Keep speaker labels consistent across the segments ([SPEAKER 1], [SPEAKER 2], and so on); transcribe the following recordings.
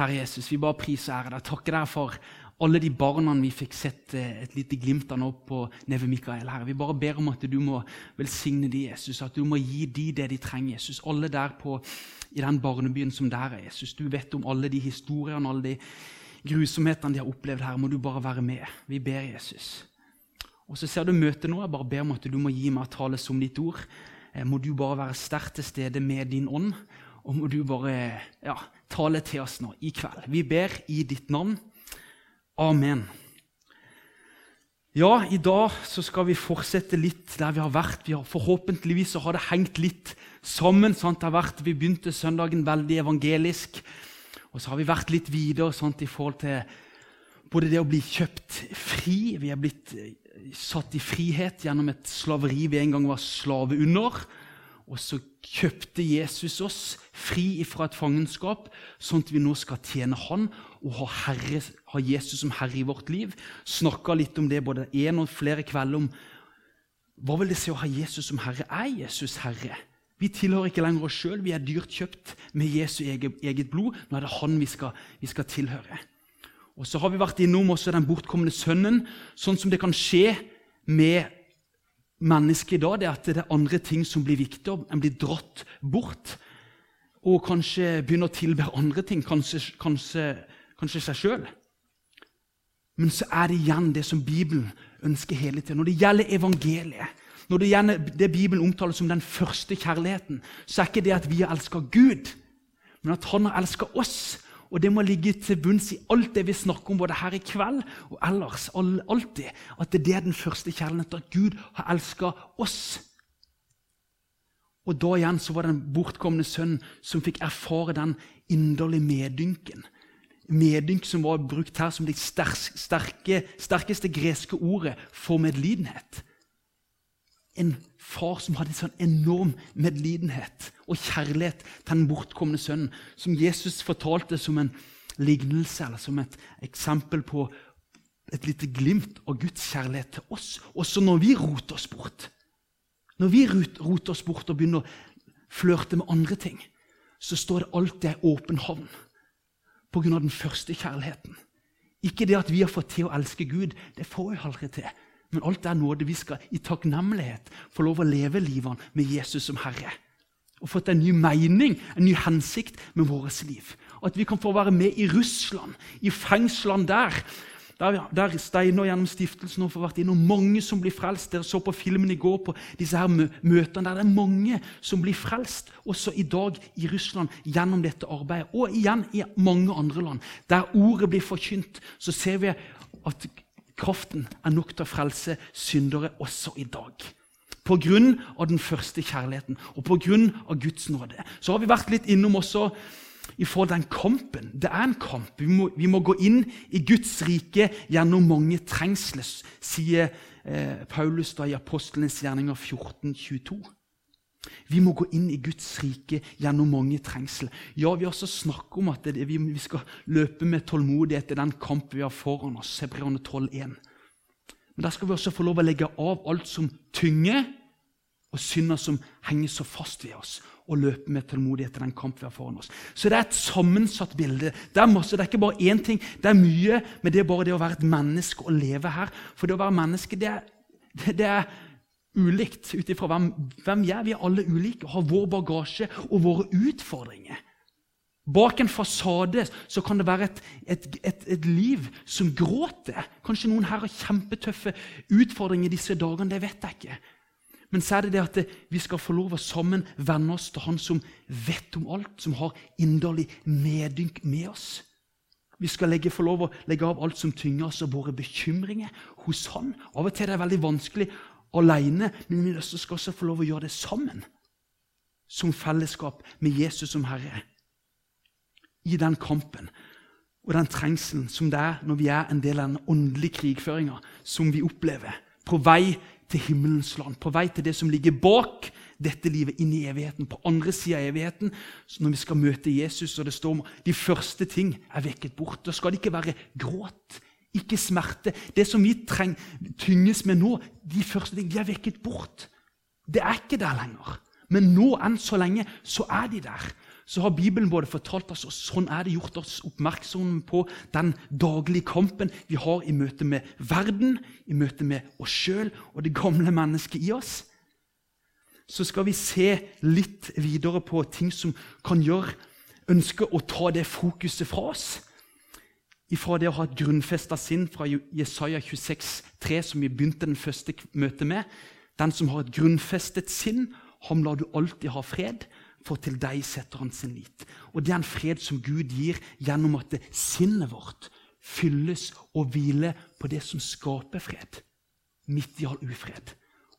[SPEAKER 1] kjære Jesus, vi bare priser ære deg. Takker deg for alle de barna vi fikk sett eh, et lite glimt av nå på Neve Mikael. Herre. Vi bare ber om at du må velsigne de, Jesus, at du må gi de det de trenger. Jesus. Alle der på, i den barnebyen som der er, Jesus. Du vet om alle de historiene, alle de grusomhetene de har opplevd her. Må du bare være med. Vi ber Jesus. Og så ser du møtet nå. Jeg bare ber om at du må gi meg tale som ditt ord. Eh, må du bare være sterkt til stede med din ånd. Og må du bare ja, tale til oss nå i kveld. Vi ber i ditt navn. Amen. Ja, i dag så skal vi fortsette litt der vi har vært. Vi har, forhåpentligvis så har det hengt litt sammen. Sant? Det har vært, vi begynte søndagen veldig evangelisk, og så har vi vært litt videre sant, i forhold til både det å bli kjøpt fri Vi er blitt satt i frihet gjennom et slaveri vi en gang var slave under. Og så kjøpte Jesus oss fri fra et fangenskap, sånn at vi nå skal tjene Han og ha, herre, ha Jesus som herre i vårt liv. Snakka litt om det både én og flere kvelder om hva vil det si å ha Jesus som herre. Er Jesus herre? Vi tilhører ikke lenger oss sjøl, vi er dyrt kjøpt med Jesu eget, eget, blod. Nå er det Han vi skal, vi skal tilhøre. Og Så har vi vært innom også den bortkomne sønnen, sånn som det kan skje med mennesket i dag, det er at det er andre ting som blir viktigere. En blir dratt bort og kanskje begynner å tilbe andre ting, kanskje, kanskje, kanskje seg sjøl. Men så er det igjen det som Bibelen ønsker hele tiden. Når det gjelder evangeliet, når det gjelder det Bibelen omtaler som den første kjærligheten, så er ikke det at vi har elska Gud, men at Han har elska oss og det må ligge til bunns i alt det vi snakker om både her i kveld og ellers. alltid, At det er den første kjærligheten, at Gud har elska oss. Og da igjen så var det den bortkomne sønnen som fikk erfare den inderlige meddynken. Medynk som var brukt her som det sterke, sterkeste greske ordet for medlidenhet. En far som hadde en sånn enorm medlidenhet og kjærlighet til den bortkomne sønnen, som Jesus fortalte som en lignelse eller som et eksempel på et lite glimt av Guds kjærlighet til oss, også når vi roter oss bort. Når vi roter oss bort og begynner å flørte med andre ting, så står det alltid ei åpen havn pga. den første kjærligheten. Ikke det at vi har fått til å elske Gud, det får vi aldri til. Men alt er nåde. Vi skal i takknemlighet få lov å leve livet med Jesus som Herre. Og fått en ny mening, en ny hensikt med vårt liv. Og At vi kan få være med i Russland, i fengslene der. Der, der Steinar gjennom stiftelsen har vært innom mange som blir frelst. Dere så på filmen i går på disse her møtene der det er mange som blir frelst. Også i dag i Russland gjennom dette arbeidet. Og igjen i mange andre land. Der ordet blir forkynt, så ser vi at Kraften er nok til å frelse syndere også i dag. På grunn av den første kjærligheten og på grunn av Guds nåde. Så har vi vært litt innom også i forhold til den kampen. Det er en kamp. Vi må, vi må gå inn i Guds rike gjennom mange trengsler, sier eh, Paulus da i Apostlenes gjerninger 14, 22. Vi må gå inn i Guds rike gjennom mange trengsel. Ja, Vi har også snakket om at det, vi, skal løpe med tålmodighet i den kamp vi har foran oss. Hebreerne 12,1. Men der skal vi også få lov å legge av alt som tynger, og synder som henger så fast ved oss, og løpe med tålmodighet i den kamp vi har foran oss. Så det er et sammensatt bilde. Det er, masse, det er ikke bare én ting. Det er mye men det er bare det å være et menneske og leve her. For det å være menneske, det er, det, det er ulikt ut ifra hvem, hvem vi er. Vi er alle ulike og har vår bagasje og våre utfordringer. Bak en fasade så kan det være et, et, et, et, liv som gråter. Kanskje noen her har kjempetøffe utfordringer disse dagene. det vet jeg ikke. Men så er det det at vi skal få lov å sammen venne oss til Han som vet om alt, som har inderlig medynk med oss. Vi skal legge, få lov å legge av alt som tynger oss, og våre bekymringer hos Han. Av og til er det veldig vanskelig alene, men vi skal også få lov å gjøre det sammen. Som fellesskap med Jesus som Herre. I den kampen og den trengselen som det er når vi er en del av den åndelige krigføringa som vi opplever. På vei til himmelens land, på vei til det som ligger bak dette livet, inn i evigheten. På andre sida av evigheten, når vi skal møte Jesus, og det står om de første ting er vekket bort. Da skal det ikke være gråt, ikke smerte. Det som vi treng, tynges med nå, de første ting, de er vekket bort. Det er ikke der lenger. Men nå enn så lenge så er de der. så har Bibelen både fortalt oss, og sånn er det gjort oss oppmerksom på den daglige kampen vi har i møte med verden, i møte med oss sjøl og det gamle mennesket i oss. Så skal vi se litt videre på ting som kan gjøre ønske å ta det fokuset fra oss. Ifra det å ha et grunnfesta sinn fra Jesaja 26, 3, som vi begynte den første møtet med. Den som har et grunnfestet sinn, ham lar du alltid ha fred for til deg setter han sin lit. Og Det er en fred som Gud gir gjennom at sinnet vårt fylles og hviler på det som skaper fred, midt i all ufred.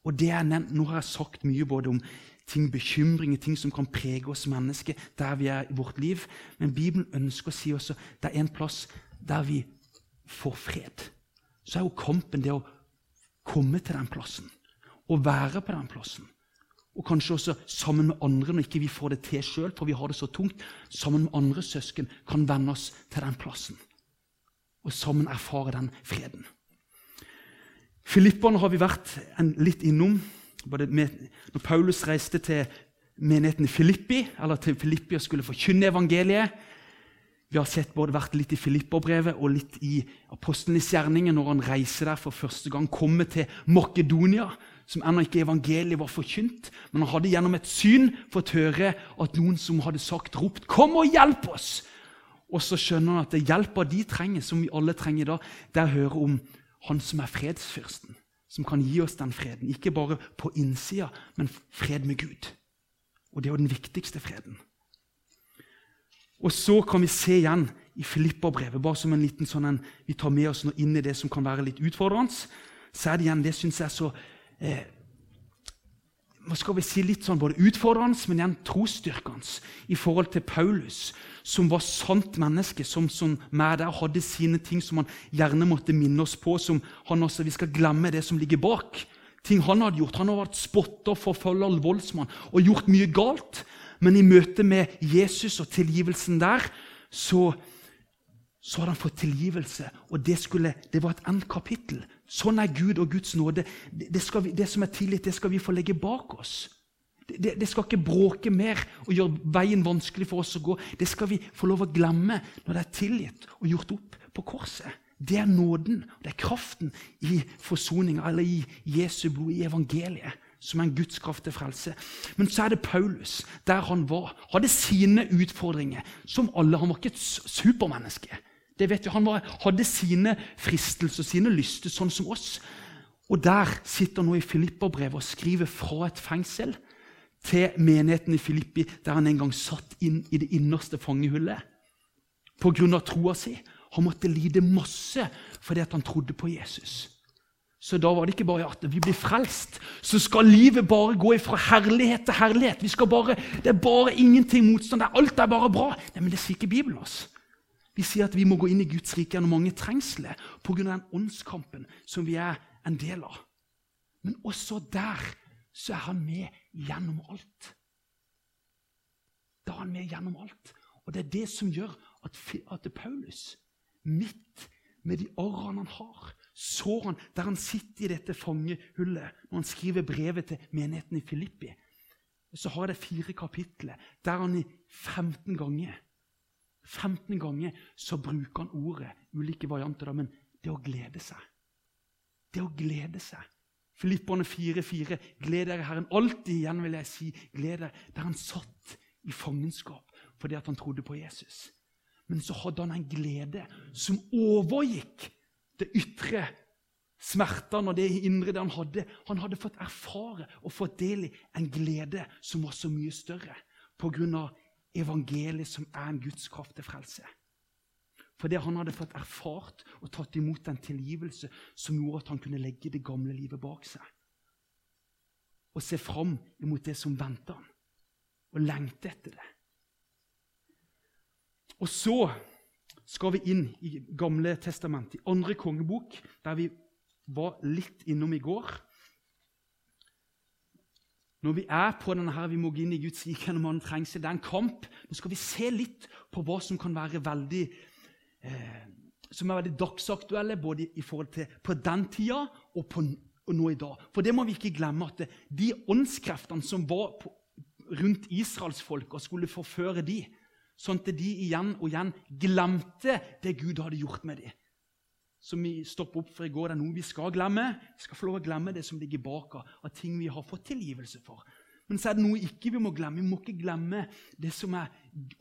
[SPEAKER 1] Og det er nevnt, Nå har jeg sagt mye både om ting, bekymringer, ting som kan prege oss mennesker der vi er i vårt liv. Men Bibelen ønsker å si også det er en plass der vi får fred. Så er jo kampen det å komme til den plassen. Å være på den plassen. Og kanskje også sammen med andre, når ikke vi får det til sjøl, for vi har det så tungt, sammen med andre søsken kan vende oss til den plassen. Og sammen erfare den freden. Filipperne har vi vært litt innom. Med, når Paulus reiste til menigheten Filippi, eller til Filippi og skulle forkynne evangeliet Vi har sett både vært litt i Filipperbrevet og litt i apostlenes gjerninger når han reiser der for første gang, kommer til Makedonia som ennå ikke evangeliet var forkynt. Men han hadde gjennom et syn fått høre at noen som hadde sagt, ropt 'Kom og hjelp oss!' Og så skjønner han at det hjelper de trenger, som vi alle trenger da, det er å høre om han som er fredsfyrsten, som kan gi oss den freden. Ikke bare på innsida, men fred med Gud. Og det er jo den viktigste freden. Og så kan vi se igjen i Filipperbrevet, bare som en liten sånn en, vi tar med oss nå inn i det som kan være litt utfordrende, så er det igjen det synes jeg så eh, hva skal vi si, litt sånn både utfordrende, men igjen trosstyrkende i forhold til Paulus, som var sant menneske, som, som med der hadde sine ting som han gjerne måtte minne oss på. som han også, Vi skal glemme det som ligger bak. Ting han hadde gjort. Han har vært spotter, forfølger, voldsmann og gjort mye galt. Men i møte med Jesus og tilgivelsen der, så, så hadde han fått tilgivelse. Og det, skulle, det var et annet kapittel Sånn er Gud og Guds nåde. Det, det, vi, det, som er tillit, det skal vi få legge bak oss. Det, det, skal ikke bråke mer og gjøre veien vanskelig for oss å gå. Det skal vi få lov å glemme når det er tilgitt og gjort opp på korset. Det er nåden, det er kraften i forsoninga, eller i Jesu blod, i evangeliet, som en Guds kraft til frelse. Men så er det Paulus, der han var, hadde sine utfordringer, som alle. Han var ikke et supermenneske. Det vet vi. Han var, hadde sine fristelser, sine lyster, sånn som oss. Og der sitter han nå i Filipperbrevet og skriver fra et fengsel til menigheten i Filippi, der han en gang satt inn i det innerste fangehullet pga. troa si. Han måtte lide masse fordi han trodde på Jesus. Så da var det ikke bare at vi blir frelst, så skal livet bare gå fra herlighet til herlighet. Vi skal bare, Det er bare ingenting motstand. Alt er bare bra. Nei, Men det sier ikke Bibelen oss. Vi sier at vi må gå inn i Guds rike gjennom mange trengsler pga. den åndskampen som vi er en del av. Men også der så er han med gjennom alt. Da er han med gjennom alt. Og det er det som gjør at, at Paulus, midt med de årene han har, så han der han sitter i dette fangehullet når han skriver brevet til menigheten i Filippi. Så har det fire kapitler der han i 15 ganger 15 ganger så bruker han ordet, ulike varianter, da, men det å glede seg. Det å glede seg. Filipperne 4,4. Gled dere, Herren. Alltid igjen vil jeg si gled dere. Der han satt i fangenskap fordi at han trodde på Jesus. Men så hadde han en glede som overgikk det ytre smertene og det indre det han hadde. Han hadde fått erfare og fått del i en glede som var så mye større av evangeliet som er en Guds kraft til frelse. Fordi han hadde fått erfart og tatt imot den tilgivelse som gjorde at han kunne legge det gamle livet bak seg. Og se fram imot det som venta han, og lengte etter det. Og så skal vi inn i Gamle testamentet, i andre kongebok, der vi var litt innom i går. Når vi er på denne her, vi må gå inn i Guds rike gjennom trenger trengsel. Det er en kamp. Nå skal vi se litt på hva som kan være veldig eh, som er veldig dagsaktuelle både i forhold til på den tida og, på, og nå i dag. For det må vi ikke glemme at de åndskreftene som var på, rundt israelsfolka, skulle forføre de, sånn at de igjen og igjen glemte det Gud hadde gjort med dem. Som vi stopper opp for i går, det er noe vi skal glemme. Vi skal få lov å glemme det som ligger bak av ting vi har fått tilgivelse for. Men så er det noe ikke vi må glemme. Vi må ikke glemme det som er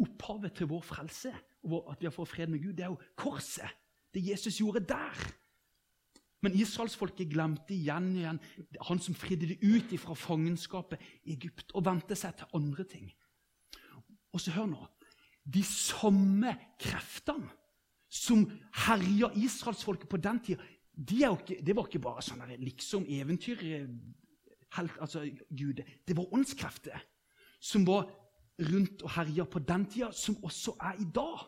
[SPEAKER 1] opphavet til vår frelse, og at vi har fått fred med Gud. Det er jo korset. Det Jesus gjorde der. Men israelsfolket glemte igjen og igjen han som fridde det ut fra fangenskapet i Egypt, og vente seg til andre ting. Og så hør nå De samme kreftene som herja israelsfolket på den tida, de det var ikke bare sånne liksom eventyr altså Gud. Det var åndskrefter som var rundt og herja på den tida, som også er i dag.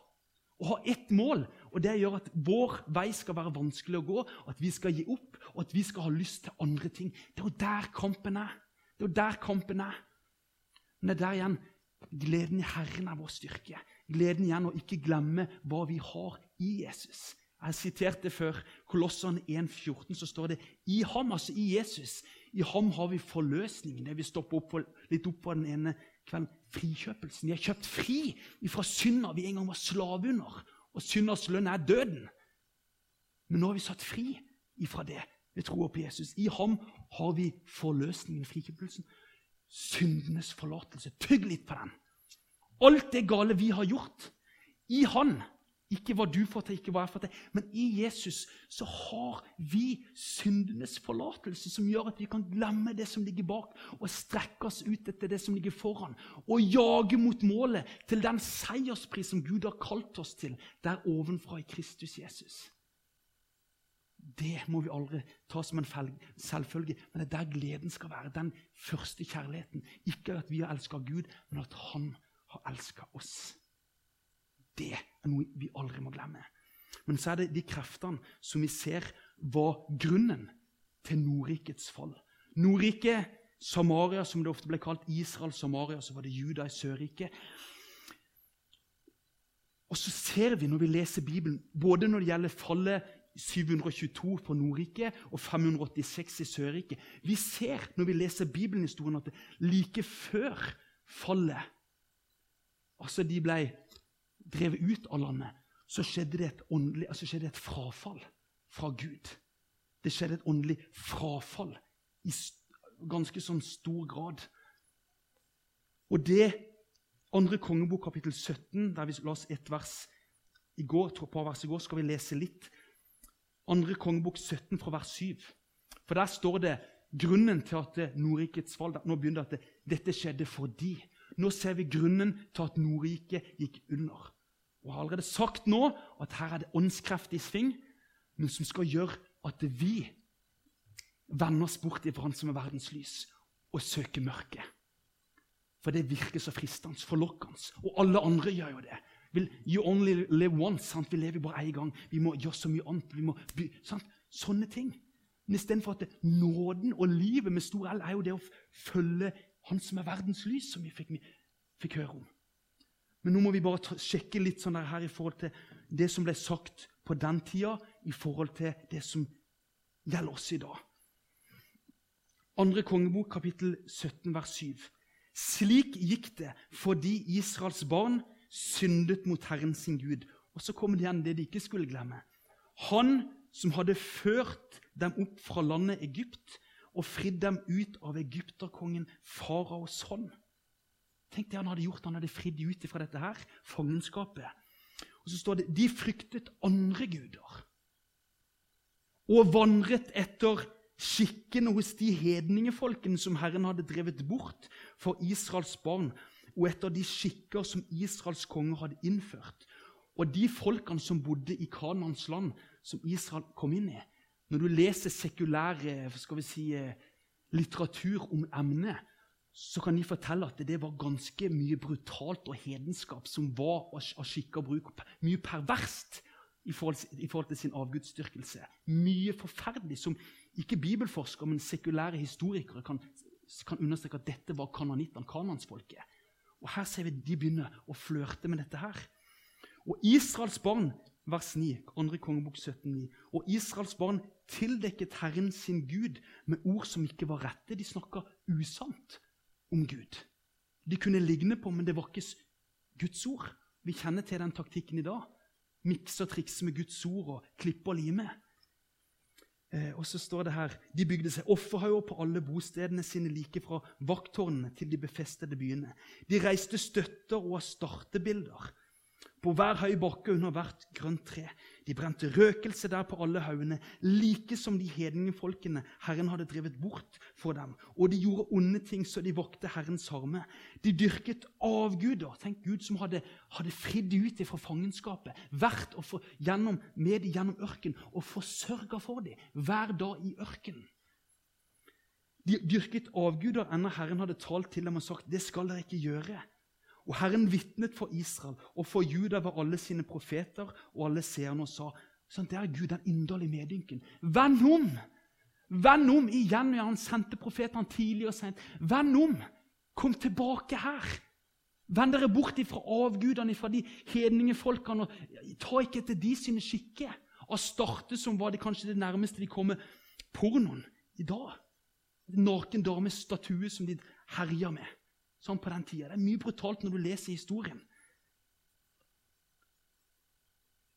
[SPEAKER 1] Og har ett mål, og det gjør at vår vei skal være vanskelig å gå, at vi skal gi opp, og at vi skal ha lyst til andre ting. Det er jo der kampen er. Det er jo der kampen er. Men det er der igjen gleden i Herren er vår styrke. Gleden igjen å ikke glemme hva vi har i Jesus. Jeg siterte før Kolossene 1,14, så står det i ham, altså i Jesus. I ham har vi forløsningen. Det vi stopper opp for, litt opp på den ene kvelden. Frikjøpelsen. Vi har kjøpt fri fra synder vi en gang var slave under. Og synders lønn er døden. Men nå har vi satt fri ifra det ved troa på Jesus. I ham har vi forløsningen, frikjøpelsen. Syndenes forlatelse. Tygg litt på den. Alt det gale vi har gjort, i Han ikke hva du får til, ikke hva jeg får til. Men i Jesus så har vi syndenes forlatelse, som gjør at vi kan glemme det som ligger bak, og strekke oss ut etter det som ligger foran. Og jage mot målet, til den seierspris som Gud har kalt oss til, der ovenfra i Kristus Jesus. Det må vi aldri ta som en selvfølge, men det er der gleden skal være. Den første kjærligheten. Ikke at vi har elska Gud, men at Han har elska oss. Det er noe vi aldri må glemme. Men så er det de kreftene som vi ser var grunnen til Nordrikets fall. Nordriket, Samaria, som det ofte ble kalt, Israel, Samaria, så var det Juda i Sørriket. Og så ser vi når vi leser Bibelen, både når det gjelder fallet 722 på Nordriket og 586 i Sørriket Vi ser når vi leser Bibelen-historien at like før fallet Altså, de ble drevet ut av landet, så skjedde det et, åndelig, altså skjedde et frafall fra Gud. Det skjedde et åndelig frafall i ganske sånn stor grad. Og det andre kongebok, kapittel 17, der vi la oss ett vers i går, på vers i går, skal vi lese litt. Andre kongebok 17 fra vers 7. For der står det grunnen til at Nordrikets fall Nå begynner det at det, dette skjedde fordi. Nå ser vi grunnen til at Nordriket gikk under. Og jeg har allerede sagt nå at her er det åndskreft i sving, men som skal gjøre at vi vender oss bort fra Han som er verdens lys, og søker mørket. For det virker så fristende, forlokkende. Og alle andre gjør jo det. You only live once. Sant? Vi lever bare én gang. Vi må gjøre så mye annet. Vi må by? Sånne ting. Men istedenfor at nåden og livet med stor L er jo det å følge Han som er verdens lys, som vi fikk, fikk høre om. Men nå må vi bare sjekke litt sånn her i forhold til det som ble sagt på den tida, i forhold til det som gjelder oss i dag. Andre kongebok, kapittel 17, vers 7. Slik gikk det fordi Israels barn syndet mot Herren sin Gud. Og så kommer det igjen det de ikke skulle glemme. Han som hadde ført dem opp fra landet Egypt og fridd dem ut av egypterkongen faraos hånd. Tenk det han hadde gjort. Han hadde fridd ut fra dette her, fangenskapet. Og så står det de fryktet andre guder og vandret etter skikkene hos de hedningefolkene som Herren hadde drevet bort for Israels barn, og etter de skikker som Israels konge hadde innført. Og de folkene som bodde i Kanans land, som Israel kom inn i Når du leser sekulære skal vi si, eh, litteratur om emnet, så kan de fortelle at det var ganske mye brutalt og hedenskap som var av skikk og bruk. Mye perverst i forhold, i forhold til sin avgudsdyrkelse. Mye forferdelig som ikke bibelforskere, men sekulære historikere kan, kan understreke at dette var kananittene, kanansfolket. Og her ser vi de begynner å flørte med dette her. Og Israels barn, vers 9, 2. kongebok 17,9. Og Israels barn tildekket Herren sin Gud med ord som ikke var rette. De snakka usant om Gud. de kunne ligne på, men det var ikke Guds ord. Vi kjenner til den taktikken i dag. Mikse og trikse med Guds ord og klippe og lime. Eh, og så står det her De bygde seg offerhauger på alle bostedene sine, like fra vakttårnene til de befestede byene. De reiste støtter og startebilder på hver høy bakke under hvert grønt tre. De brente røkelse der på alle haugene, like som de hedningefolkene Herren hadde drevet bort for dem. Og de gjorde onde ting så de vokte Herrens harme. De dyrket avguder. Tenk Gud som hadde, hadde fridd ut fra fangenskapet, vært for, gjennom, med dem gjennom ørken og forsørga for dem hver dag i ørkenen. De dyrket avguder enda Herren hadde talt til dem og sagt det skal dere ikke gjøre. Og Herren vitnet for Israel og for Juda ved alle sine profeter og alle seerne og sa sånn, Det er Gud, den inderlige medynken. Vend om! Vend om! Igjen, ja, han sendte profetene tidlig og sent. Vend om! Kom tilbake her! Vend dere bort ifra avgudene, fra de hedningefolkene. og Ta ikke etter de sine skikker. Starte som var det kanskje det nærmeste de kommer pornoen i dag. En naken damestatue som de herja med sånn på den tida. Det er mye brutalt når du leser historien.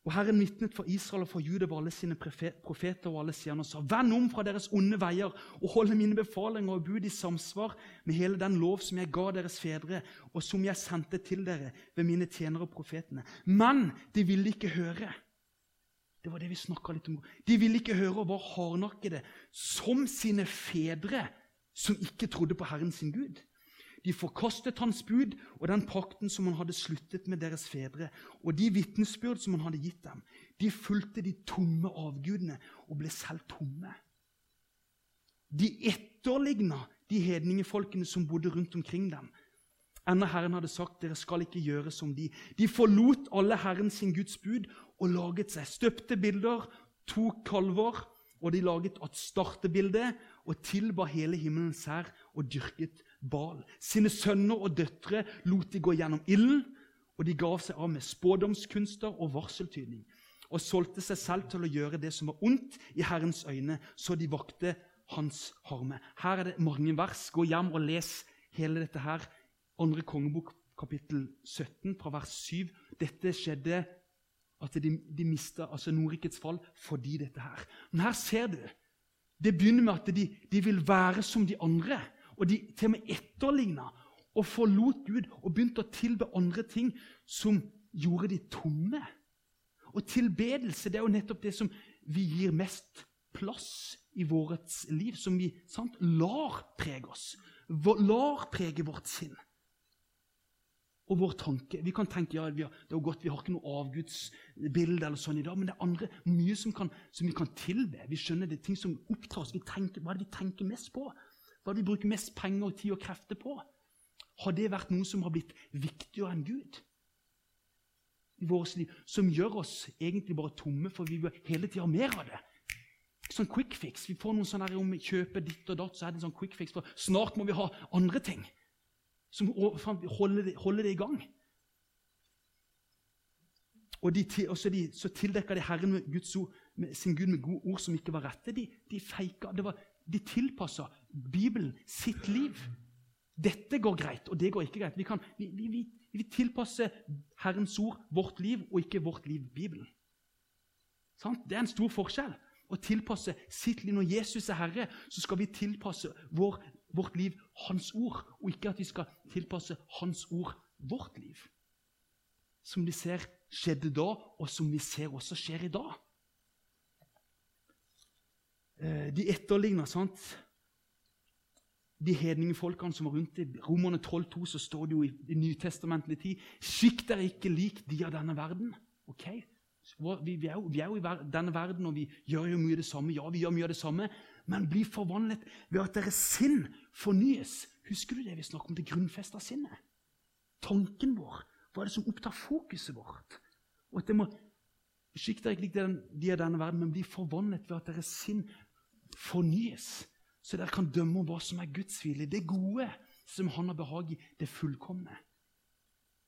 [SPEAKER 1] Og Herren vitnet for Israel og for Juda og alle sine profeter og alle sider og sa:" Vend om fra deres onde veier og hold mine befalinger og bud i samsvar med hele den lov som jeg ga deres fedre, og som jeg sendte til dere ved mine tjenere og profetene. Men de ville ikke høre. Det var det vi snakka litt om. De ville ikke høre og var hardnakkede, som sine fedre, som ikke trodde på Herren sin Gud. De forkastet hans bud og den pakten som han hadde sluttet med deres fedre, og de vitnesbyrd som han hadde gitt dem. De fulgte de tomme avgudene og ble selv tomme. De etterligna de hedningefolkene som bodde rundt omkring dem. Enda Herren hadde sagt dere skal ikke gjøre som de. De forlot alle Herren sin Guds bud og laget seg støpte bilder, to kalver, og de laget et startebilde og tilba hele himmelen sær og dyrket Bal. Sine sønner og døtre lot de gå gjennom ilden, og de gav seg av med spådomskunster og varseltydning, og solgte seg selv til å gjøre det som var ondt i Herrens øyne, så de vakte hans harme. Her er det mange vers. Gå hjem og les hele dette her. Andre kongebok, kapittel 17, fra vers 7. Dette skjedde at de, de mista altså Nordrikets fall fordi dette her. Men her ser du. Det begynner med at de, de vil være som de andre og de til og med etterligna og forlot Gud og begynte å tilbe andre ting som gjorde de tomme. Og tilbedelse det er jo nettopp det som vi gir mest plass i vårt liv, som vi sant, lar prege oss. Lar prege vårt sinn og vår tanke. Vi kan tenke ja, det er godt, vi har ikke noe avgudsbilde eller sånn i dag, men det er andre, mye som, kan, som vi kan tilbe. Vi skjønner det er ting som opptar oss. Tenker, hva er det vi tenker mest på? Hva har vi bruker mest penger, tid og krefter på? Har det vært noe som har blitt viktigere enn Gud i vårt liv? Som gjør oss egentlig bare tomme, for vi vil hele tida ha mer av det. Sånn quick fix. Vi får noen sånne her om kjøpe ditt og datt, så er det en sånn quick fix, for snart må vi ha andre ting som holder det, holder det i gang. Og, de, og så, de, så tildekker de Herren med, Guds ord, med sin Gud med gode ord som ikke var rette. De, de feika. Det var, de tilpasser Bibelen sitt liv. Dette går greit, og det går ikke greit. Vi, kan, vi, vi, vi tilpasser Herrens ord vårt liv, og ikke vårt liv Bibelen. Sant? Det er en stor forskjell å tilpasse sitt liv. Når Jesus er Herre, så skal vi tilpasse vår, vårt liv Hans ord, og ikke at vi skal tilpasse Hans ord vårt liv. Som vi ser skjedde da, og som vi ser også skjer i dag. Eh, de etterligner sant? de hedningefolkene som var rundt i Romerne 12,2 så står det jo i, i nytestamentlig tid Skikk dere ikke lik de av denne verden. Ok? Vi, vi, er jo, vi, er jo, i denne verden, og vi gjør jo mye av det samme. Ja, vi gjør mye av det samme, men bli forvandlet ved at deres sinn fornyes. Husker du det vi snakker om det grunnfesta sinnet? Tanken vår. Hva er det som opptar fokuset vårt? Og at det må Skikk dere ikke lik de av denne verden, men bli forvandlet ved at deres sinn fornyes, så dere kan dømme om hva som er Guds vilje, det gode som Han har behag i, det fullkomne.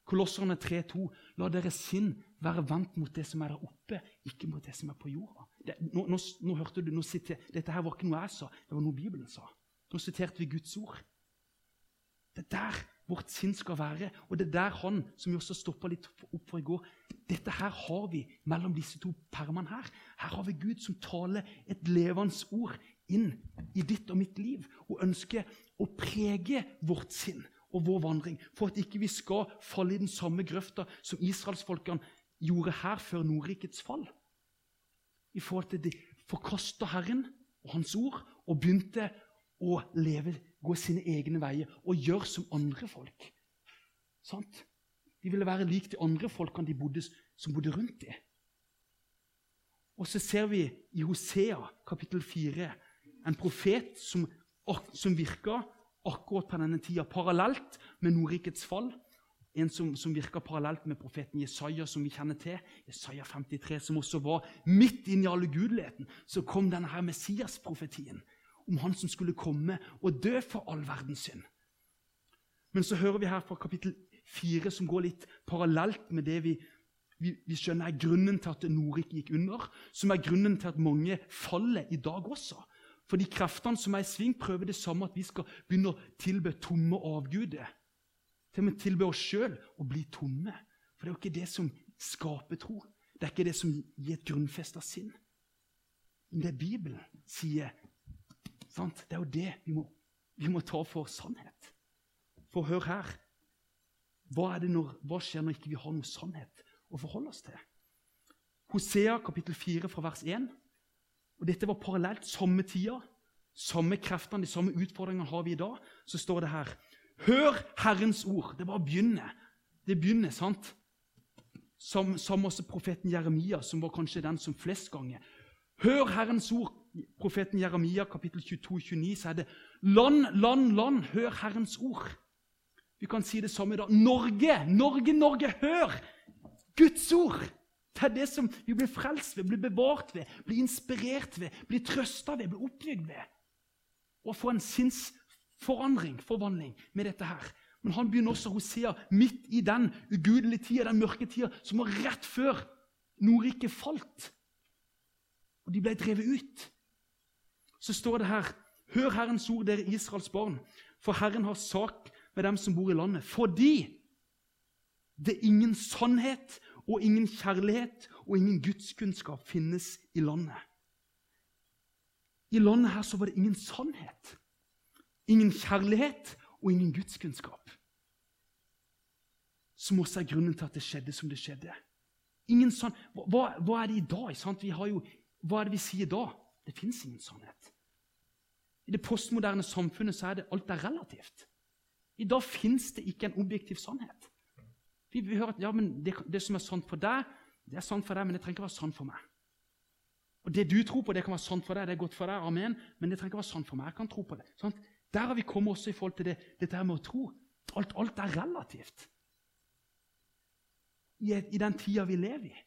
[SPEAKER 1] Kolosserne 3,2.: La deres sinn være vendt mot det som er der oppe, ikke mot det som er på jorda. Det, nå, nå, nå, hørte du, nå sitter, Dette her var ikke noe jeg sa, det var noe Bibelen sa. Nå siterte vi Guds ord. Det er der vårt sinn skal være. Og det er der han, som vi også stoppa litt opp for i går Dette her har vi mellom disse to permene her. Her har vi Gud som taler et levende ord inn i ditt og mitt liv og ønsker å prege vårt sinn og vår vandring, for at ikke vi skal falle i den samme grøfta som israelsfolkene gjorde her før Nordrikets fall. I forhold til de forkasta Herren og Hans ord og begynte å lever, gå sine egne veier og gjøre som andre folk. Sant? De ville være lik de andre folkene som bodde rundt dem. Og så ser vi i Hosea kapittel 4 en profet som, som virka akkurat på denne tida, parallelt med Nordrikets fall. En som, som virka parallelt med profeten Jesaja, som vi kjenner til. Jesaja 53, som også var midt inni all ugudeligheten. Så kom denne her Messias-profetien om han som skulle komme og dø for all verdens synd. Men så hører vi her fra kapittel 4, som går litt parallelt med det vi, vi, vi skjønner er grunnen til at Nordrik gikk under, som er grunnen til at mange faller i dag også. For de kreftene som er i sving, prøver det samme at vi skal begynne å tilbe tomme avguder. Til og med tilbe oss sjøl å bli tomme. For det er jo ikke det som skaper tro. Det er ikke det som gir et grunnfesta sinn. Men det Bibelen sier, sant? det er jo det vi må, vi må ta for sannhet. For hør her. Hva, når, hva skjer når ikke vi ikke har noe sannhet å forholde oss til? Hosea kapittel 4 fra vers 1. Og Dette var parallelt samme tida, samme kreftene, de samme utfordringene har vi i dag. Så står det her Hør Herrens ord. Det bare begynner. Det begynner, sant? Som, som også profeten Jeremia, som var kanskje den som flest ganger. Hør Herrens ord. Profeten Jeremia, kapittel 22-29, så er det Land, land, land, hør Herrens ord. Vi kan si det samme i dag. Norge, Norge, Norge, hør Guds ord! Det er det som vi blir frelst ved, blir bevart ved, blir inspirert ved, blir trøsta ved, blir oppbygd ved. Og få en sinnsforandring, forvandling, med dette her. Men han begynner også Hosea midt i den ugudelige tida, den mørke tida, som var rett før Nordriket falt. Og de ble drevet ut. Så står det her Hør Herrens ord, dere Israels barn, for Herren har sak med dem som bor i landet. Fordi det er ingen sannhet og ingen kjærlighet og ingen gudskunnskap finnes i landet. I landet her så var det ingen sannhet, ingen kjærlighet og ingen gudskunnskap. Som også er grunnen til at det skjedde som det skjedde. Ingen sann... Hva, hva, er det i dag? Sant? Vi jo, hva er det vi sier da? Det fins ingen sannhet. I det postmoderne samfunnet så er det alt er relativt. I dag fins det ikke en objektiv sannhet. Vi, vi hører at ja, men det, det, som er sant for deg, det er sant for deg, men det trenger ikke være sant for meg. Og Det du tror på, det kan være sant for deg, det er godt for deg, amen, men det trenger ikke være sant for meg. Jeg kan tro på det. Sånn? Der har vi kommet også i forhold til det, dette med å tro. Alt, alt er relativt. I, I, den tida vi lever i.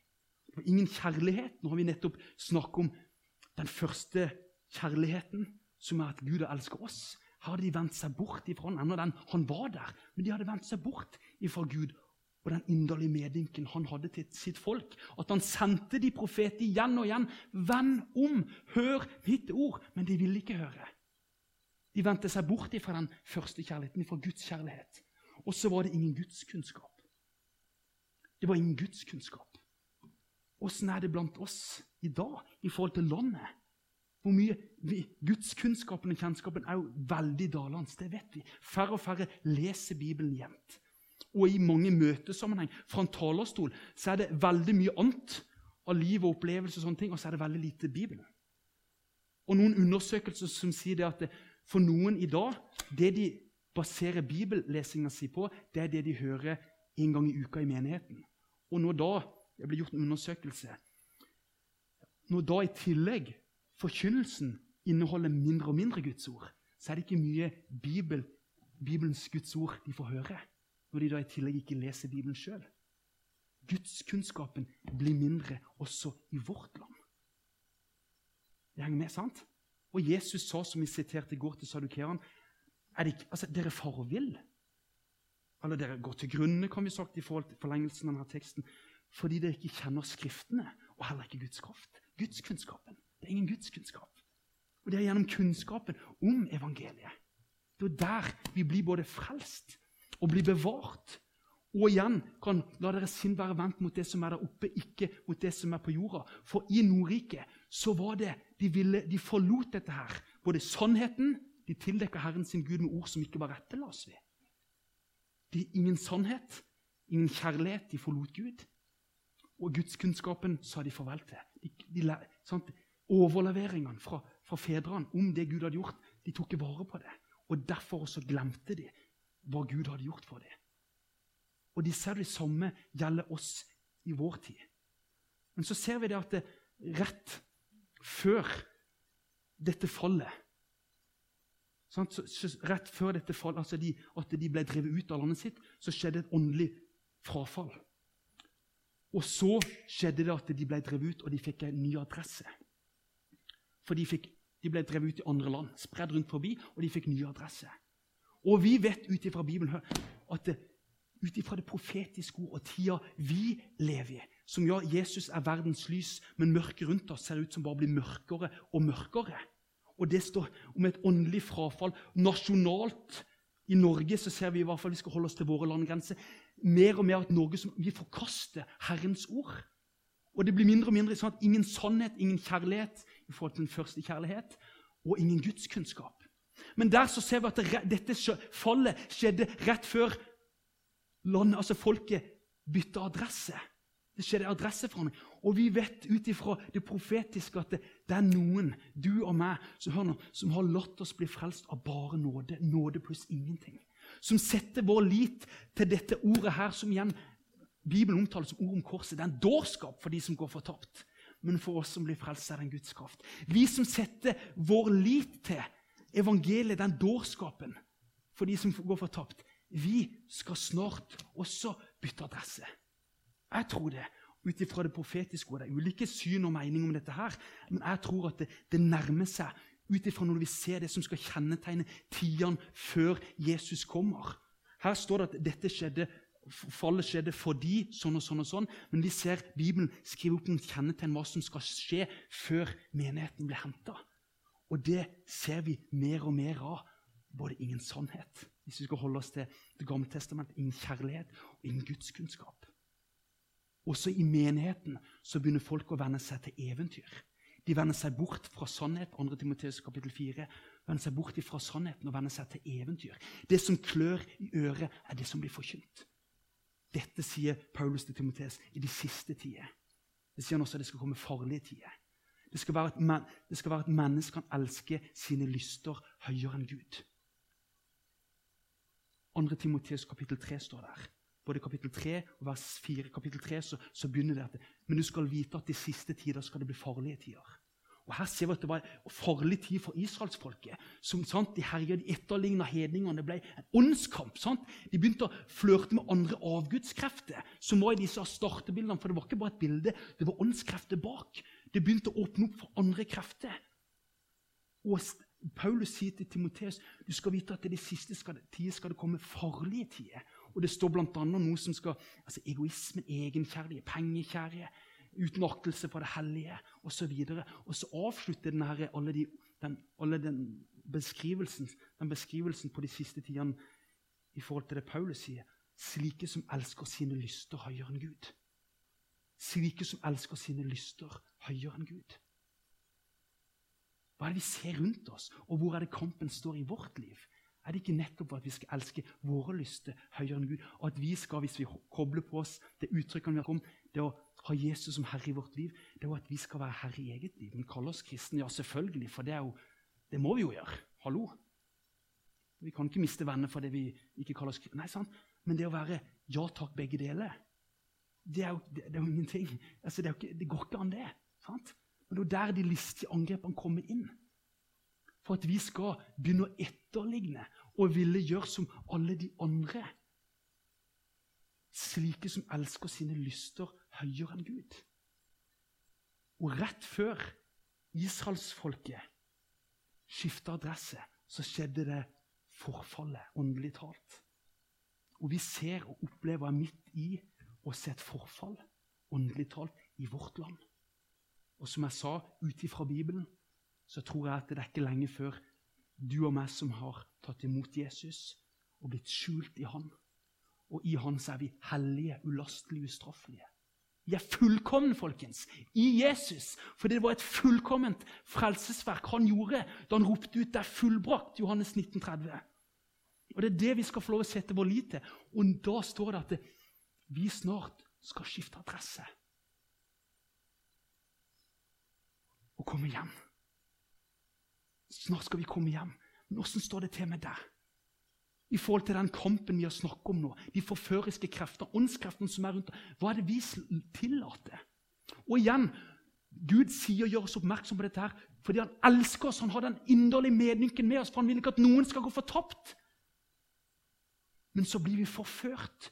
[SPEAKER 1] Ingen kjærlighet. Nå har vi nettopp snakket om den første kjærligheten, som er at Gud har elsket oss. Hadde de vendt seg bort ifra han, ennå den, han var der, men de hadde vendt seg bort ifra Gud og den inderlige medynken han hadde til sitt folk. At han sendte de profeter igjen og igjen. Vend om! Hør mitt ord! Men de ville ikke høre. De vendte seg bort fra den første kjærligheten, fra Guds kjærlighet. Og så var det ingen gudskunnskap. Det var ingen gudskunnskap. Åssen er det blant oss i dag i forhold til landet? Hvor mye vi, Gudskunnskapen og kjennskapen er jo veldig dalende. Det vet vi. Færre og færre leser Bibelen jevnt og i mange møtesammenheng fra en talerstol så er det veldig mye annet av liv og opplevelse, og sånne ting, og så er det veldig lite Bibelen. Og noen undersøkelser som sier det at det, for noen i dag Det de baserer bibellesinga si på, det er det de hører en gang i uka i menigheten. Og når da det blir gjort en undersøkelse Når da i tillegg forkynnelsen inneholder mindre og mindre Guds ord, så er det ikke mye Bibel, Bibelens Guds ord de får høre når de da i tillegg ikke leser Bibelen sjøl. Gudskunnskapen blir mindre også i vårt land. Det henger med, sant? Og Jesus sa, som vi siterte i går til sadukerene, er altså, dere farer. Eller dere går til grunne, kan vi sagt, i forhold til forlengelsen av denne teksten, fordi dere ikke kjenner Skriftene, og heller ikke Guds kraft. Gudskunnskapen. Det er ingen gudskunnskap. Og det er gjennom kunnskapen om evangeliet. Det er der vi blir både frelst og blir bevart. Og igjen kan la deres sinn være vendt mot det som er der oppe, ikke mot det som er på jorda. For i Nordriket så var det De, ville, de forlot dette her. Både sannheten De tildekka Herren sin Gud med ord som ikke var rette, las vi. er ingen sannhet, ingen kjærlighet. De forlot Gud. Og gudskunnskapen sa de farvel til. De, de, sant? Overleveringene fra, fra fedrene om det Gud hadde gjort, de tok ikke vare på det. Og Derfor også glemte de hva Gud hadde gjort for dem. Og de ser det samme gjelder oss i vår tid. Men så ser vi det at det, rett før dette fallet så, Rett før dette fallet, altså de, at de ble drevet ut av landet sitt, så skjedde et åndelig frafall. Og så skjedde det at de ble drevet ut, og de fikk en ny adresse. For de, fikk, de ble drevet ut i andre land, spredd rundt forbi, og de fikk ny adresse. Og vi vet ut ifra Bibelen at ut ifra det profetiske ord og tida vi lever i, som ja, Jesus er verdens lys, men mørket rundt oss ser ut som bare blir mørkere og mørkere. Og det står om et åndelig frafall nasjonalt. I Norge så ser vi i hvert fall vi skal holde oss til våre landegrenser, mer og mer at Norge som, vi forkaster Herrens ord. Og det blir mindre og mindre sånn at ingen sannhet, ingen kjærlighet i forhold til den første kjærlighet, og ingen gudskunnskap. Men der så ser vi at dette fallet skjedde rett før landet, altså folket bytta adresse. Det skjedde adresseforandring. Og vi vet ut ifra det profetiske at det, det, er noen, du og meg, som, nå, som har latt oss bli frelst av bare nåde. Nåde pluss ingenting. Som setter vår lit til dette ordet her, som igjen Bibelen omtaler som ord om korset. Det er en dårskap for de som går fortapt. Men for oss som blir frelst, er det en Guds kraft. Vi som setter vår lit til evangeliet, den dårskapen, for de som går fortapt. Vi skal snart også bytte adresse. Jeg tror det. Ut ifra det profetiske. og Det er ulike syn og meninger om dette, her, men jeg tror at det, det nærmer seg ut ifra når vi ser det som skal kjennetegne tidene før Jesus kommer. Her står det at dette skjedde, fallet skjedde fordi sånn og sånn og sånn, men vi ser Bibelen skrive opp noen kjennetegn hva som skal skje før menigheten blir henta. Og det ser vi mer og mer av. Både ingen sannhet, hvis vi skal holde oss til Det gamle testamentet, ingen kjærlighet og ingen gudskunnskap. Også i menigheten så begynner folk å venne seg til eventyr. De vender seg bort fra sannhet. 2. Timoteus kapittel 4. Vender seg bort fra sannheten og vender seg til eventyr. Det som klør i øret, er det som blir forkynt. Dette sier Paulus til Timoteus i de siste tider. Det sier han også at det skal komme farlige tider. Det skal være at, det skal være at mennesker kan elske sine lyster høyere enn Gud. 2. Timoteus kapittel 3 står der. Både kapittel 3 og vers 4 kapittel 3 så, så begynner det at Men du skal vite at de siste tider skal det bli farlige tider. Og Her ser vi at det var farlig tid for israelsfolket. som sant, De herja, de etterligna hedningene. Det ble en åndskamp. De begynte å flørte med andre avgudskrefter som var i disse startebildene. For det var ikke bare et bilde, det var åndskrefter bak. Det begynte å åpne opp for andre krefter. Og Paulus sier til Timoteus du skal vite at i de siste tider skal det komme farlige tider. Og Det står bl.a. noe som skal altså Egoismen, egenkjærlighet, pengekjærlighet, utenaktelse for det hellige osv. Og, og så avslutter denne her, alle, de, den, alle den, beskrivelsen, den beskrivelsen på de siste tidene i forhold til det Paulus sier. Slike som elsker sine lyster høyere enn Gud. Slike som elsker sine lyster høyere enn Gud. Hva er det vi ser rundt oss, og hvor er det kampen står i vårt liv? Er det ikke nettopp at vi skal elske våre lyster høyere enn Gud, og at vi skal, hvis vi kobler på oss det uttrykket vi har om, det å ha Jesus som herre i vårt liv, det er jo at vi skal være herre i eget liv. Men kalle oss kristne, ja, selvfølgelig, for det, er jo, det må vi jo gjøre. Hallo? Vi kan ikke miste venner fordi vi ikke kaller oss kristne. Nei, sant? Men det å være ja takk, begge deler, det er jo, det, det er jo ingenting. Altså, det, ikke, det, går ikke an, det. sant? Men det er jo der de listige angrepene kommer inn. For at vi skal begynne å etterligne og ville gjøre som alle de andre. Slike som elsker sine lyster høyere enn Gud. Og rett før israelsfolket skifta adresse, så skjedde det forfallet, åndelig talt. Og vi ser og opplever midt i å se et forfall, åndelig talt, i vårt land. Og som jeg sa, ut ifra Bibelen, så tror jeg at det er ikke lenge før du og meg som har tatt imot Jesus og blitt skjult i Han, Og i Han er vi hellige, ulastelige, ustraffelige. Vi er fullkomne, folkens, i Jesus. For det var et fullkomment frelsesverk han gjorde da han ropte ut 'Det er fullbrakt', Johannes 1930. Og Det er det vi skal få lov å sette vår lit til. Og da står det at vi snart skal skifte adresse. Og komme hjem. Snart skal vi komme hjem. Men åssen står det til med deg? I forhold til den kampen vi har snakket om nå. De forføriske krefter, åndskreftene som er rundt. Hva er det vi tillater? Og igjen, Gud sier og gjør oss oppmerksom på dette her, fordi han elsker oss. Han har den inderlige medynken med oss, for han vil ikke at noen skal gå fortapt. Men så blir vi forført,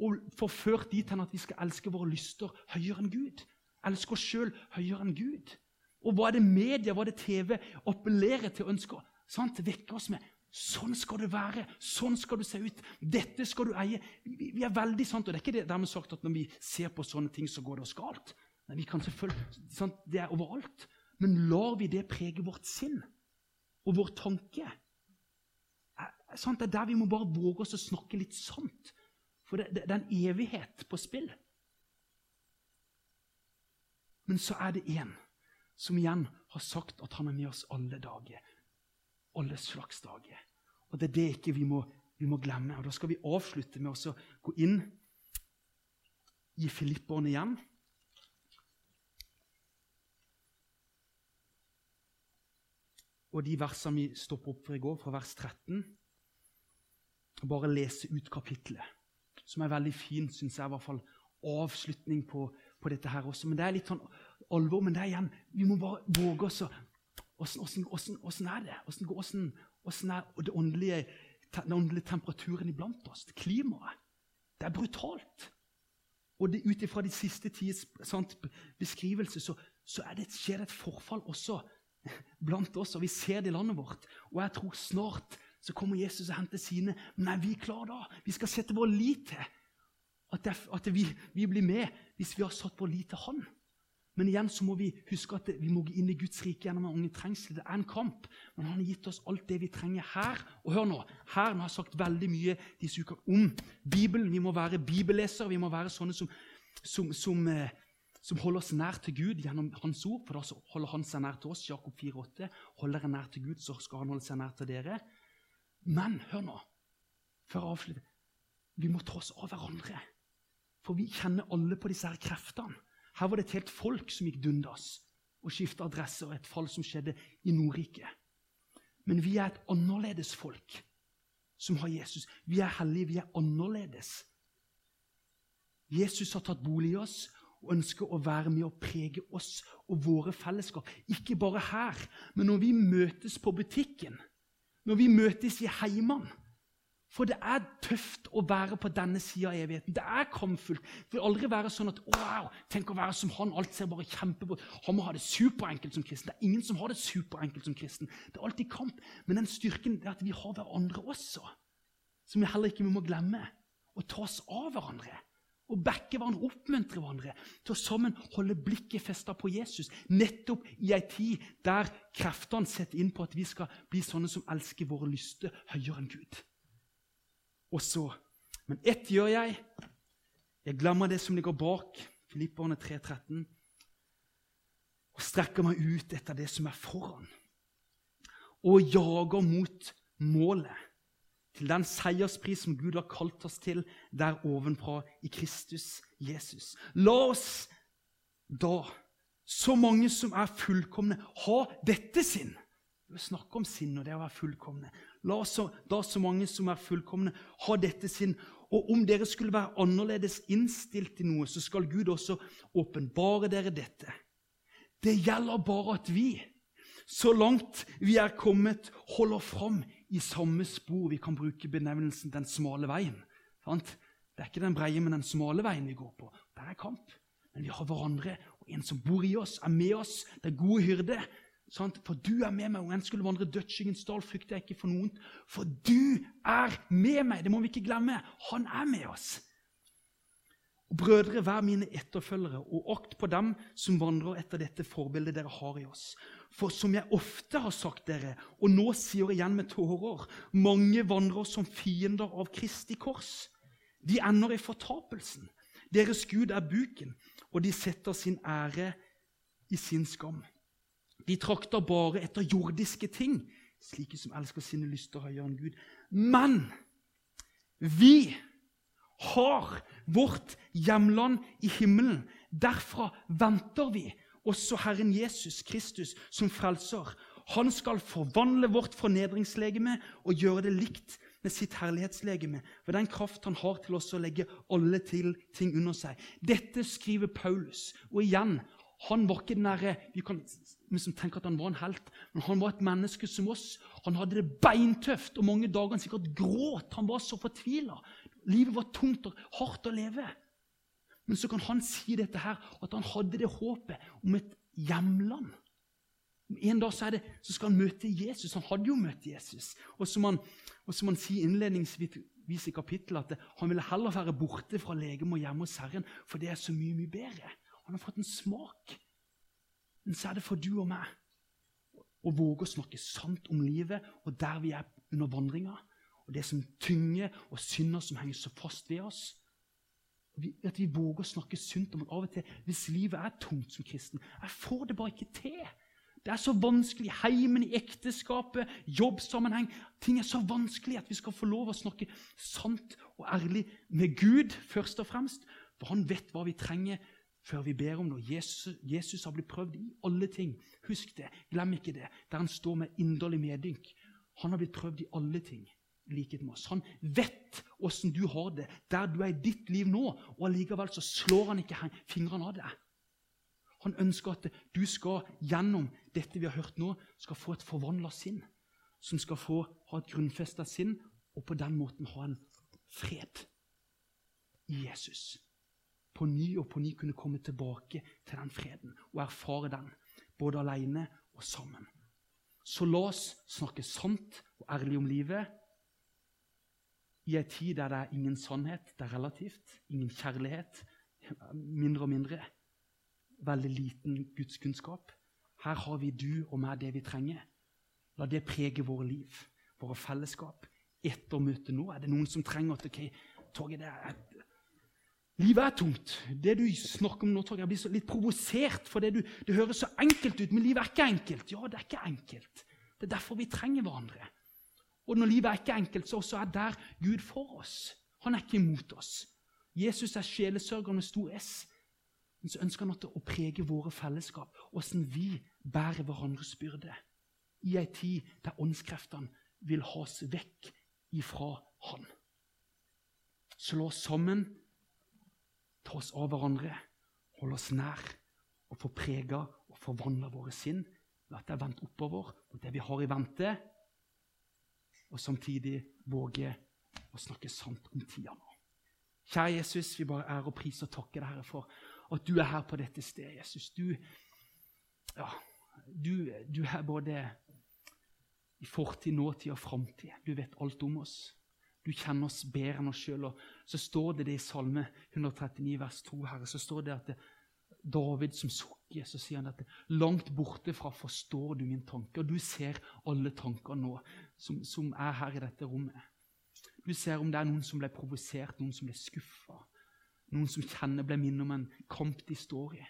[SPEAKER 1] og, forført dit hen at vi skal elske våre lyster høyere enn Gud. Elske oss sjøl høyere enn Gud. Og hva er det media, hva er det TV appellerer til og ønsker? Sant? Vekke oss med Sånn skal det være. Sånn skal du se ut. Dette skal du eie. Vi, vi er veldig sant, og Det er ikke det dermed sagt at når vi ser på sånne ting, så går det oss galt. Vi kan selvfølgelig, sant, Det er overalt. Men lar vi det prege vårt sinn og vår tanke? Sant, det er der vi må bare våge oss å snakke litt sant. For det, det, det er en evighet på spill. Men så er det én som igjen har sagt at han er med oss alle dager alle slags dager. Og Det er det ikke vi må, vi må glemme. Og Da skal vi avslutte med å gå inn i Filipperne igjen. Og de versene vi stopper opp for i går, fra vers 13 Bare lese ut kapittelet, som er veldig fint, syns jeg. i hvert fall Avslutning på, på, dette her også. Men Det er litt sånn alvor. Men det er igjen, vi må bare våge oss å Åssen er det? Hvordan er det åndelige, den åndelige temperaturen iblant oss? Klimaet? Det er brutalt. Og ut ifra de siste tids beskrivelse så, så det, skjer det et forfall også blant oss, og vi ser det i landet vårt. Og jeg tror snart så kommer Jesus og henter sine. Men er vi klare da? Vi skal sette vår lit til at, det, at vi, vi, blir med hvis vi har satt vår lit til Han. Men igjen så må vi huske at vi må gå inn i Guds rike gjennom en unge trengsel. Det er en kamp, men han har gitt oss alt det vi trenger her. Og hør nå, her nå har jeg sagt veldig mye disse uker om Bibelen. Vi må være bibellesere. Vi må være sånne som, som, som, eh, som holder oss nær til Gud gjennom Hans ord. For da holder Han seg nær til oss. Jakob 4,8. Holder dere nær til Gud, så skal Han holde seg nær til dere. Men hør nå, før jeg avslutter Vi må tross av hverandre. For vi kjenner alle på disse her kreftene. Her var det et helt folk som gikk dundas og skifta adresse, og et fall som skjedde i Nordrike. Men vi er et annerledes folk som har Jesus. Vi er hellige, vi er annerledes. Jesus har tatt bolig i oss og ønsker å være med og prege oss og våre fellesskap. Ikke bare her, men når vi møtes på butikken, når vi møtes i heimene for det er tøft å være på denne sida av evigheten. Det er kampfullt. Det vil aldri være sånn at wow, tenk å være som han. Alt ser bare kjempebra Han må ha det superenkelt som kristen. Det er ingen som har det superenkelt som kristen. Det er alltid kamp. Men den styrken er at vi har hverandre også, som vi heller ikke må glemme. Å ta oss av hverandre. Og backe hverandre, oppmuntre hverandre til å sammen holde blikket festa på Jesus. Nettopp i ei tid der kreftene setter inn på at vi skal bli sånne som elsker våre lyster høyere enn Gud. Og så Men ett gjør jeg. Jeg glemmer det som ligger bak, Filipperne 3,13, og strekker meg ut etter det som er foran, og jager mot målet, til den seierspris som Gud har kalt oss til der ovenfra i Kristus Jesus. La oss da, så mange som er fullkomne, ha dette sinn. Vi snakker om sinn og det å være fullkomne. La oss da så mange som er fullkomne, ha dette sinn. Og om dere skulle være annerledes innstilt til noe, så skal Gud også åpenbare dere dette. Det gjelder bare at vi, så langt vi er kommet, holder fram i samme spor. Vi kan bruke benevnelsen 'den smale veien'. Det er ikke den breie, men den smale veien vi går på. Der er kamp. Men vi har hverandre, og en som bor i oss, er med oss. Det er gode hyrde. For du er med meg. Om en skulle vandre dødsskyggens dal, frykter jeg ikke for noen. For du er med meg! Det må vi ikke glemme. Han er med oss. Og Brødre, vær mine etterfølgere, og akt på dem som vandrer etter dette forbildet dere har i oss. For som jeg ofte har sagt dere, og nå sier igjen med tårer, mange vandrer som fiender av Kristi kors. De ender i fortapelsen. Deres Gud er buken, og de setter sin ære i sin skam. De trakter bare etter jordiske ting, slike som elsker sine lyster høyere enn Gud. Men vi har vårt hjemland i himmelen. Derfra venter vi også Herren Jesus Kristus som frelser. Han skal forvandle vårt fornedringslegeme og gjøre det likt med sitt herlighetslegeme, ved den kraft han har til oss å legge alle til ting under seg. Dette skriver Paulus. Og igjen, han var ikke den derre Vi kan liksom tenke at han var en helt, men han var et menneske som oss. Han hadde det beintøft, og mange dager han sikkert gråt. Han var så fortvila. Livet var tungt og hardt å leve. Men så kan han si dette her, at han hadde det håpet om et hjemland. En dag så, det, så, skal han møte Jesus. Han hadde jo møtt Jesus. Og som han, og som han sier innledningsvis i kapittelet, at han ville heller være borte fra legeme og hjemme hos Herren, for det er så mye, mye bedre. Han har fått en smak. Men så er det for du og meg å våge å snakke sant om livet og der vi er under vandringa, og det som tynger og synder som henger så fast ved oss. At vi våger å snakke sunt om at av og til, hvis livet er tungt som kristen Jeg får det bare ikke til. Det er så vanskelig. Heimen, i ekteskapet, jobbsammenheng. Ting er så vanskelig at vi skal få lov å snakke sant og ærlig med Gud først og fremst. For han vet hva vi trenger før vi ber om noe. Jesus, Jesus har blitt prøvd i alle ting. Husk det. Glem ikke det. Der han står med inderlig medynk. Han har blitt prøvd i alle ting likhet med oss. Han vet åssen du har det der du er i ditt liv nå, og allikevel så slår han ikke fingrene av deg. Han ønsker at du skal gjennom dette vi har hørt nå, skal få et forvandla sinn. Som skal få ha et grunnfesta sinn, og på den måten ha en fred i Jesus. På ny og på ny kunne komme tilbake til den freden og erfare den, både alene og sammen. Så la oss snakke sant og ærlig om livet i en tid der det er ingen sannhet, det er relativt, ingen kjærlighet, mindre og mindre veldig liten gudskunnskap. Her har vi du og meg det vi trenger. La det prege våre liv, våre fellesskap. Etter møtet nå er det noen som trenger at ok, Torgeir, Livet er tungt. Det du snakker om nå, tror jeg blir litt provosert. For det, du, det høres så enkelt ut, men livet er ikke enkelt. Ja, det er ikke enkelt. Det er derfor vi trenger hverandre. Og når livet er ikke enkelt, så også er der Gud for oss. Han er ikke imot oss. Jesus er sjelesørger med stor S. Men så ønsker han at det å prege våre fellesskap, åssen vi bærer hverandres byrde. I ei tid der åndskreftene vil ha oss vekk ifra Han. Slå oss sammen ta oss av hverandre, holde oss nær og få prega og forvandla våre sinn ved at det er vendt oppover mot det vi har i vente, og samtidig våge å snakke sant om tida nå. Kjære Jesus, vi bare ærer og priser og takker deg, Herre, for at du er her på dette stedet, Jesus. Du, ja, du, du er både i fortid, nåtid og framtid. Du vet alt om oss. Du kjenner oss bedre enn oss sjøl. Så står det det i Salme 139, vers 2, Herre, så står det at det, David som sukker, så sier han at langt borte fra forstår du min tanke. Og du ser alle tanker nå som, som er her i dette rommet. Du ser om det er noen som ble provosert, noen som ble skuffa, noen som kjenner ble minnet om en kamp de står i.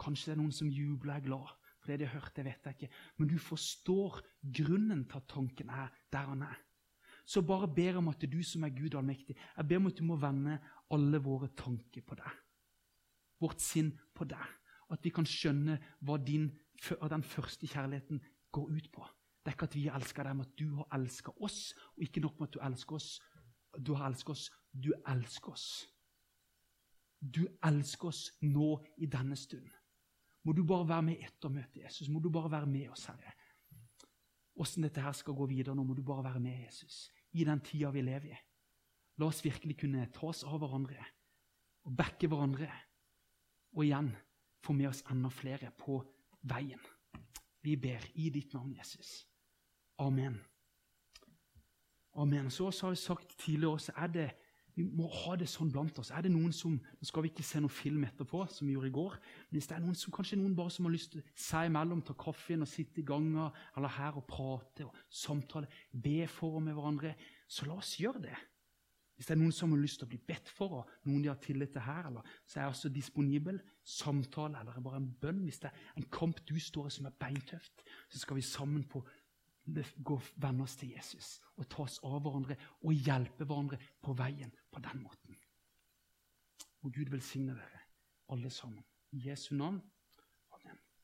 [SPEAKER 1] Kanskje det er noen som jubler og er glad for det de har hørt. det vet jeg ikke. Men du forstår grunnen til at tanken er der han er. Så bare ber jeg om at du som er Gud allmektig, jeg ber om at du må vende alle våre tanker på deg. Vårt sinn på deg. At vi kan skjønne hva din, den første kjærligheten går ut på. Det er ikke at vi elsker deg, men at du har elska oss. Og ikke nok med at du elsker oss, du har elsket oss, du elsker oss. Du elsker oss nå i denne stund. Må du bare være med etter møtet, Jesus. Må du bare være med oss, Herre. Åssen dette her skal gå videre nå, må du bare være med, Jesus, i den tida vi lever i. La oss virkelig kunne ta oss av hverandre og backe hverandre. Og igjen få med oss enda flere på veien. Vi ber i ditt navn, Jesus. Amen. Amen. Så, har vi sagt tidligere også, er det vi må ha det sånn blant oss. Er det noen som Nå skal vi ikke se noen film etterpå, som vi gjorde i går. Men hvis det er noen som, kanskje noen bare som har lyst til seg imellom, ta kaffen og sitte i ganga eller her og prate og samtale, be for med hverandre, så la oss gjøre det. Hvis det er noen som har lyst til å bli bedt for, og noen de har tillit til her, eller, så er jeg også disponibel. Samtale eller bare en bønn. Hvis det er en kamp du står i som er beintøft, så skal vi sammen på gå venne oss til Jesus og ta oss av hverandre og hjelpe hverandre på veien på den måten. Og Gud velsigne dere alle sammen. I Jesu navn.